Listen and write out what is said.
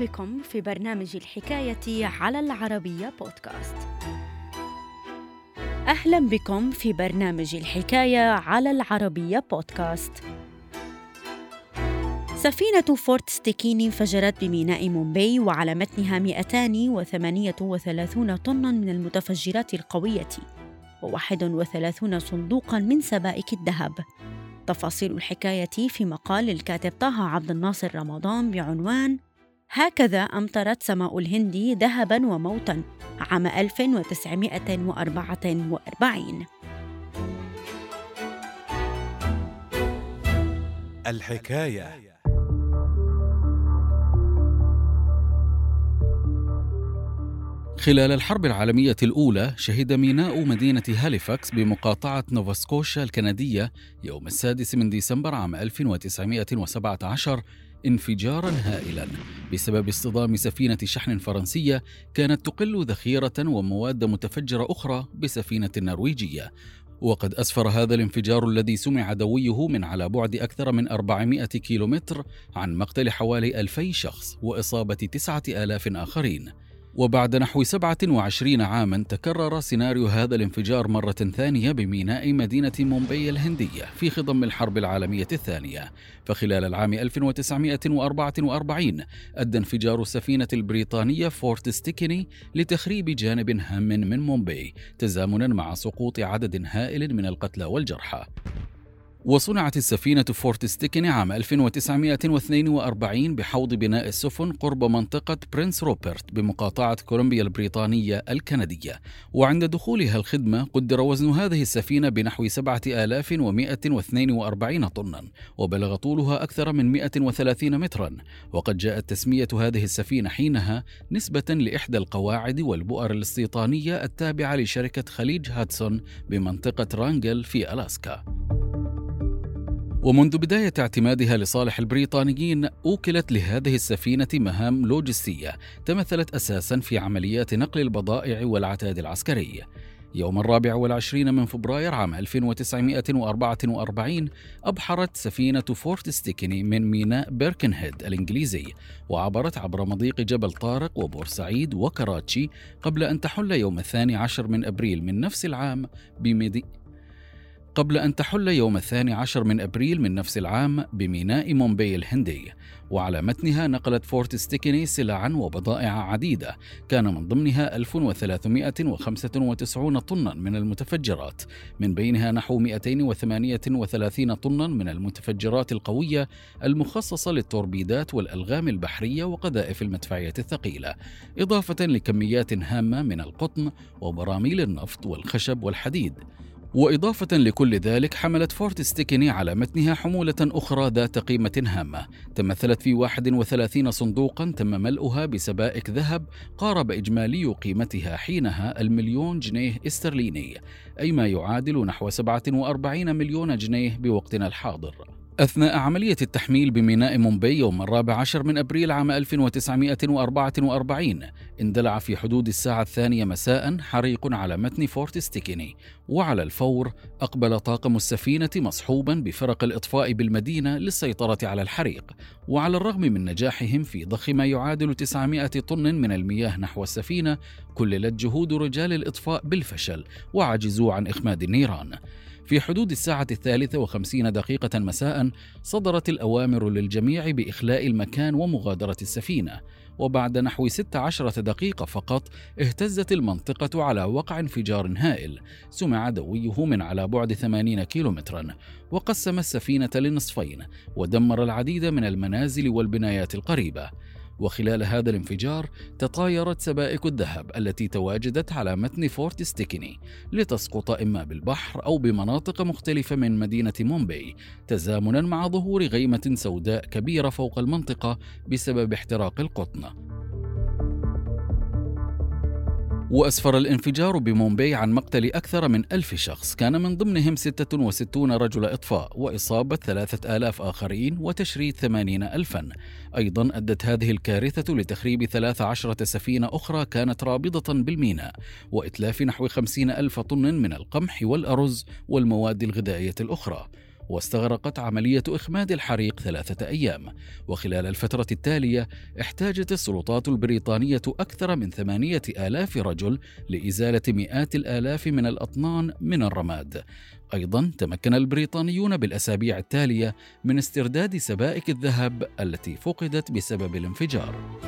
بكم في برنامج الحكاية على العربية بودكاست. أهلا بكم في برنامج الحكاية على العربية بودكاست. سفينة فورت ستيكيني انفجرت بميناء مومباي وعلى متنها 238 طنا من المتفجرات القوية و31 صندوقا من سبائك الذهب تفاصيل الحكاية في مقال للكاتب طه عبد الناصر رمضان بعنوان هكذا أمطرت سماء الهند ذهبا وموتا عام 1944 الحكاية. خلال الحرب العالمية الأولى شهد ميناء مدينة هاليفاكس بمقاطعة نوفاسكوشا الكندية يوم السادس من ديسمبر عام 1917 انفجارا هائلا بسبب اصطدام سفينة شحن فرنسية كانت تقل ذخيرة ومواد متفجرة أخرى بسفينة نرويجية. وقد أسفر هذا الانفجار الذي سمع دويه من على بعد أكثر من 400 كيلومتر عن مقتل حوالي 2000 شخص وإصابة 9000 آخرين. وبعد نحو 27 عاما تكرر سيناريو هذا الانفجار مرة ثانية بميناء مدينة مومباي الهندية في خضم الحرب العالمية الثانية. فخلال العام 1944 أدى انفجار السفينة البريطانية فورت ستيكيني لتخريب جانب هام من مومباي تزامنا مع سقوط عدد هائل من القتلى والجرحى. وصنعت السفينة فورت ستيكني عام 1942 بحوض بناء السفن قرب منطقة برنس روبرت بمقاطعة كولومبيا البريطانية الكندية. وعند دخولها الخدمة قدر وزن هذه السفينة بنحو 7142 طنا وبلغ طولها أكثر من 130 مترا. وقد جاءت تسمية هذه السفينة حينها نسبة لإحدى القواعد والبؤر الاستيطانية التابعة لشركة خليج هاتسون بمنطقة رانجل في ألاسكا. ومنذ بداية اعتمادها لصالح البريطانيين أوكلت لهذه السفينة مهام لوجستية تمثلت أساسا في عمليات نقل البضائع والعتاد العسكري. يوم الرابع والعشرين من فبراير عام 1944 أبحرت سفينة فورت ستيكني من ميناء بيركنهيد الإنجليزي وعبرت عبر مضيق جبل طارق وبورسعيد وكراتشي قبل أن تحل يوم الثاني عشر من أبريل من نفس العام قبل أن تحل يوم الثاني عشر من أبريل من نفس العام بميناء مومباي الهندي. وعلى متنها نقلت فورت ستيكني سلعا وبضائع عديدة. كان من ضمنها 1395 طنا من المتفجرات. من بينها نحو 238 طنا من المتفجرات القوية المخصصة للتوربيدات والألغام البحرية وقذائف المدفعية الثقيلة. إضافة لكميات هامة من القطن وبراميل النفط والخشب والحديد. وإضافة لكل ذلك حملت فورت ستيكني على متنها حمولة أخرى ذات قيمة هامة. تمثلت في 31 صندوقا تم ملؤها بسبائك ذهب قارب إجمالي قيمتها حينها المليون جنيه استرليني أي ما يعادل نحو 47 مليون جنيه بوقتنا الحاضر. أثناء عملية التحميل بميناء مومباي يوم الرابع عشر من أبريل عام 1944 اندلع في حدود الساعة الثانية مساء حريق على متن فورت ستيكيني. وعلى الفور أقبل طاقم السفينة مصحوبا بفرق الإطفاء بالمدينة للسيطرة على الحريق. وعلى الرغم من نجاحهم في ضخ ما يعادل 900 طن من المياه نحو السفينة كللت جهود رجال الإطفاء بالفشل وعجزوا عن إخماد النيران. في حدود الساعة الثالثة وخمسين دقيقة مساء صدرت الأوامر للجميع بإخلاء المكان ومغادرة السفينة. وبعد نحو 16 دقيقة فقط اهتزت المنطقة على وقع انفجار هائل. سمع دويه من على بعد 80 كيلومترا. وقسم السفينة لنصفين ودمر العديد من المنازل والبنايات القريبة. وخلال هذا الانفجار تطايرت سبائك الذهب التي تواجدت على متن فورت ستيكني لتسقط إما بالبحر أو بمناطق مختلفة من مدينة مومباي تزامنا مع ظهور غيمة سوداء كبيرة فوق المنطقة بسبب احتراق القطن. وأسفر الانفجار بمومباي عن مقتل أكثر من ألف شخص. كان من ضمنهم 66 رجل إطفاء وإصابة ثلاثة آلاف آخرين وتشريد ثمانين ألفا. أيضا أدت هذه الكارثة لتخريب 13 سفينة أخرى كانت رابضة بالميناء وإتلاف نحو 50 ألف طن من القمح والأرز والمواد الغذائية الأخرى. واستغرقت عملية إخماد الحريق ثلاثة أيام. وخلال الفترة التالية احتاجت السلطات البريطانية أكثر من ثمانية آلاف رجل لإزالة مئات الآلاف من الأطنان من الرماد. أيضا تمكن البريطانيون بالأسابيع التالية من استرداد سبائك الذهب التي فقدت بسبب الانفجار.